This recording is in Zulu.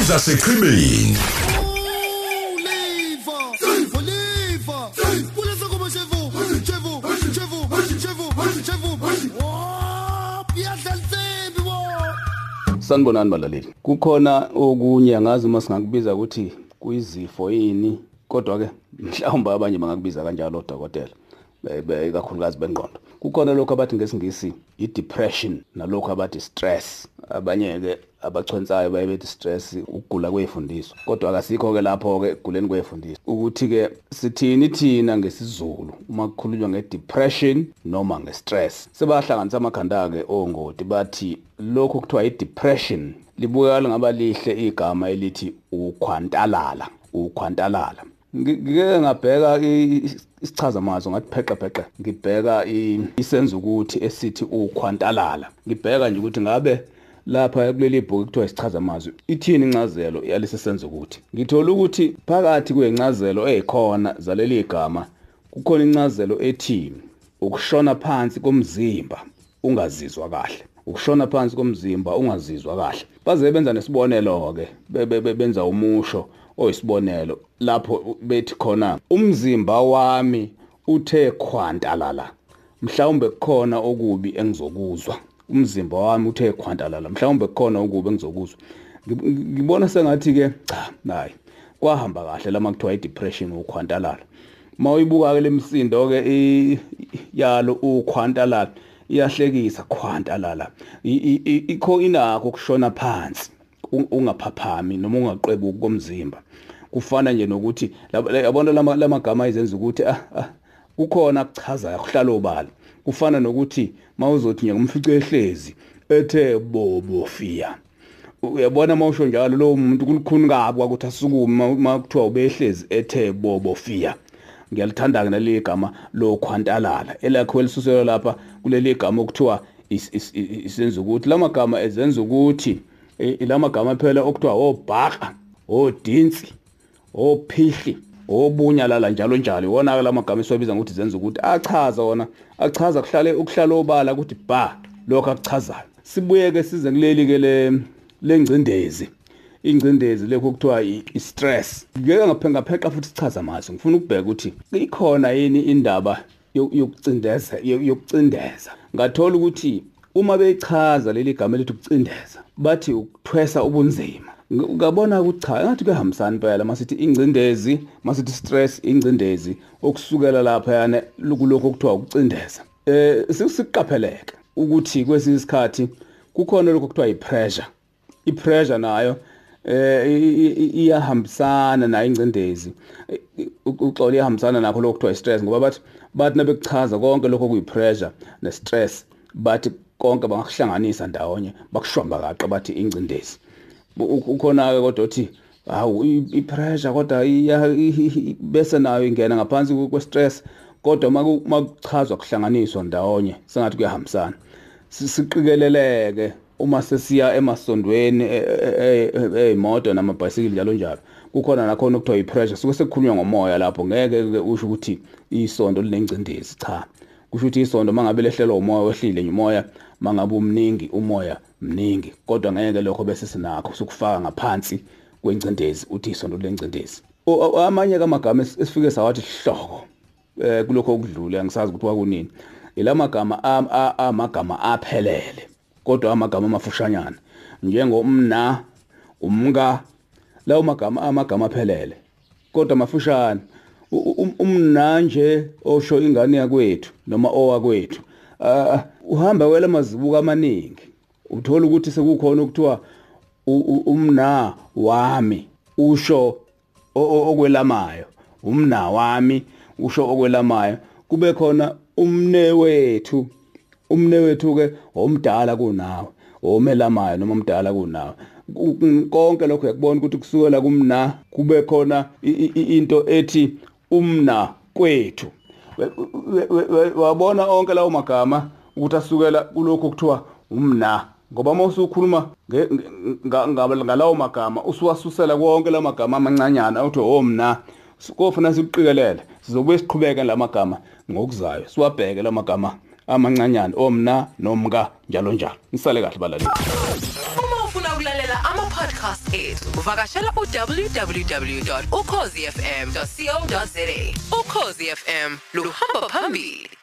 ezaseqhibini Liva! Liva! Liva! Pulisa como chefu! Chefu! Chefu! Chefu! Chefu! Oh, piyadla lisembi bo! sanibonani balaleli kukhona okunye angazi uma singakubiza ukuthi kuyizifo yini kodwa ke mhlawumbe abanye bangakubiza kanjalo odokotela be- be- ikakhulukazi bengqondo. Kukhona lokho abathi ngesingisi i-depression nalokho abathi stress. Abanye-ke abachwensayo baye bethi stress ukugula kwey'fundiso. Kodwa akasikho-ke lapho-ke ekuguleni kwey'fundiso. Ukuthi-ke sithini thina ngesizulu uma kukhulunywa nge-depression noma nge-stress. Sebahlanganisa amakhanda-ke ongoti bathi lokhu kuthiwa i-depression libukeka ngaba lihle igama elithi ukhwantalala ukhwantalala. Ngi- ngike ngabheka i- isichazamazwi ngathi pheqe pheqe. Ngibheka i- isenzo ukuthi esithi ukhwantalala. Ngibheka nje ukuthi ngabe lapha kuleli bhuku kuthiwa isichazamazwi ithini incazelo yalesi senzo ukuthi? Ngithola ukuthi phakathi kwezincazelo ezikhona zaleli gama kukhona incazelo ethi ukushona phansi komzimba ungazizwa kahle. Ukushona phansi komzimba ungazizwa kahle. Baze benza be- be- benza umusho oyisibonelo lapho bethi khona umzimba wami uthe khwantalala mhlawumbe kukhona okubi engizokuzwa. Umzimba wami uthe khwantalala mhlawumbe kukhona okubi engizokuzwa. Ngib- ngibona sengathi-ke cha nayi kwahamba kahle lama kuthiwa i-depression ukhwantalala. Ma uyibuka-ke le msindo-ke i- yalo ukhwantalala. Iyahlekisa khwantalala I- i- i- ikho inakho ukushona phansi un- ungaphaphami noma ungaqebuki komzimba. Kufana nje nokuthi lab- le- yabona lama lamagama izenza ukuthi ah, ah, kukhona akuchazayo kuhlala obala. Kufana nokuthi mawuzothi nje ngumfice ehlezi ethe bobo fia uyabona mawusho njalo lo muntu kulukhuni kabi ukuthi asukume makuthiwa ubehlezi ethe bobo fia ngiyalithanda ke naleli gama lokhwantalala. Elakho elisuselwa lapha kuleli gama okuthiwa is- is- is- isenza ukuthi lamagama ezenza ukuthi eh, lamagama phela okuthiwa obhaka odinsi ophihli obunyalala njalo njalo. Iwona ke lamagama esiwabiza ngokuthi zenza ukuthi achaza wona achaza kuhlale ukuhlala obala ukuthi ba lokho akuchazayo. Sibuye ke size kuleli ke le lengcindezi ingcindezi lekho kuthiwa i- i-stress ngeke ngaphenga pheqa futhi sichaza amazi ngifuna ukubheka ukuthi ikhona yini indaba yo- yokucindeza yo- yokucindeza. Ngathola ukuthi uma beyichaza leli gama elithi ukucindeza bathi ukuthwesa ubunzima. Ng- ngabona ukuthi cha engathi kuyahambisana impela masithi ingcindezi masithi stress ingcindezi okusukela lapha yana kulokho okuthiwa ukucindeza. Eh sikuqapheleke ukuthi kwesinye isikhathi kukhona lokho kuthiwa i-pressure. I-pressure nayo eh i- i- i- iyahambisana nayo ingcindezi. I- uxolo iyahambisana nakho lokho kuthiwa i-stress ngoba bathi bathi nabekuchaza konke lokho kuyi-pressure ne-stress bathi konke bangakuhlanganisa ndawonye bakushwamba kaqa bathi ingcindezi. U- ukhona-ke kodwa uthi hawu i- i-pressure kodwa iya- i- i- i- bese nayo ingena ngaphansi kwe-stress kodwa maku- makuchazwa kuhlanganiswa ndawonye sengathi kuyahambisana. Si- siqikeleleke. Uma sesiya emasondweni e- e- e- ey'moto namabhayisikili njalo njalo. Kukhona nakhona okuthiwa i-pressure suke sekukhulunywa ngomoya lapho. Ngeke-ke usho ukuthi isondo linengcindezi cha. Kusho ukuthi isondo mangabe lehlelwa umoya wehlile umoya mangabe umningi umoya mningi. Kodwa ngeke lokho bese sinakho sokufaka ngaphansi kwengcindezi uthi isondo lengcindezi amanye kamagama es- esifike sawathi hloko eh kulokho okudlule angisazi ukuthi wakunini ilamagama amagama aphelele. Kodwa amagama amafushanyana. Njengomna umka lawo magama amagama aphelele. Kodwa mafushane U- u- umna nje osho ingane yakwethu noma owakwethu uhamba wela mazibuko amaningi. Uthola ukuthi sekukhona ukuthiwa umna wami usho okwelamayo. Umna wami usho okwelamayo. Kube khona umne wethu umne wethu ke omdala kunawe omelamayo noma omdala kunawe. Ku- ku- konke lokho yakubona ukuthi kusukela kumna kube khona i- i- i- into ethi umna kwethu. We- we- we- we- wabona onke lawo magama ukuthi asukela kulokho kuthiwa umna ngoba uma usukhuluma nge- nge- nga- nga- ngalawo magama usuwasusela konke lawo magama amancanyana uthi omna kofuna sikuqikelele sizobuye siqhubeke la magama ngokuzayo siwabheke la magama amancanyana omna nomka njalo njalo. Nisale kahle balaleli. Uma ufuna ukulalela ama-podcast ethu vakashela u-www ukhozifm co za ukhozi fm luhamba phambili.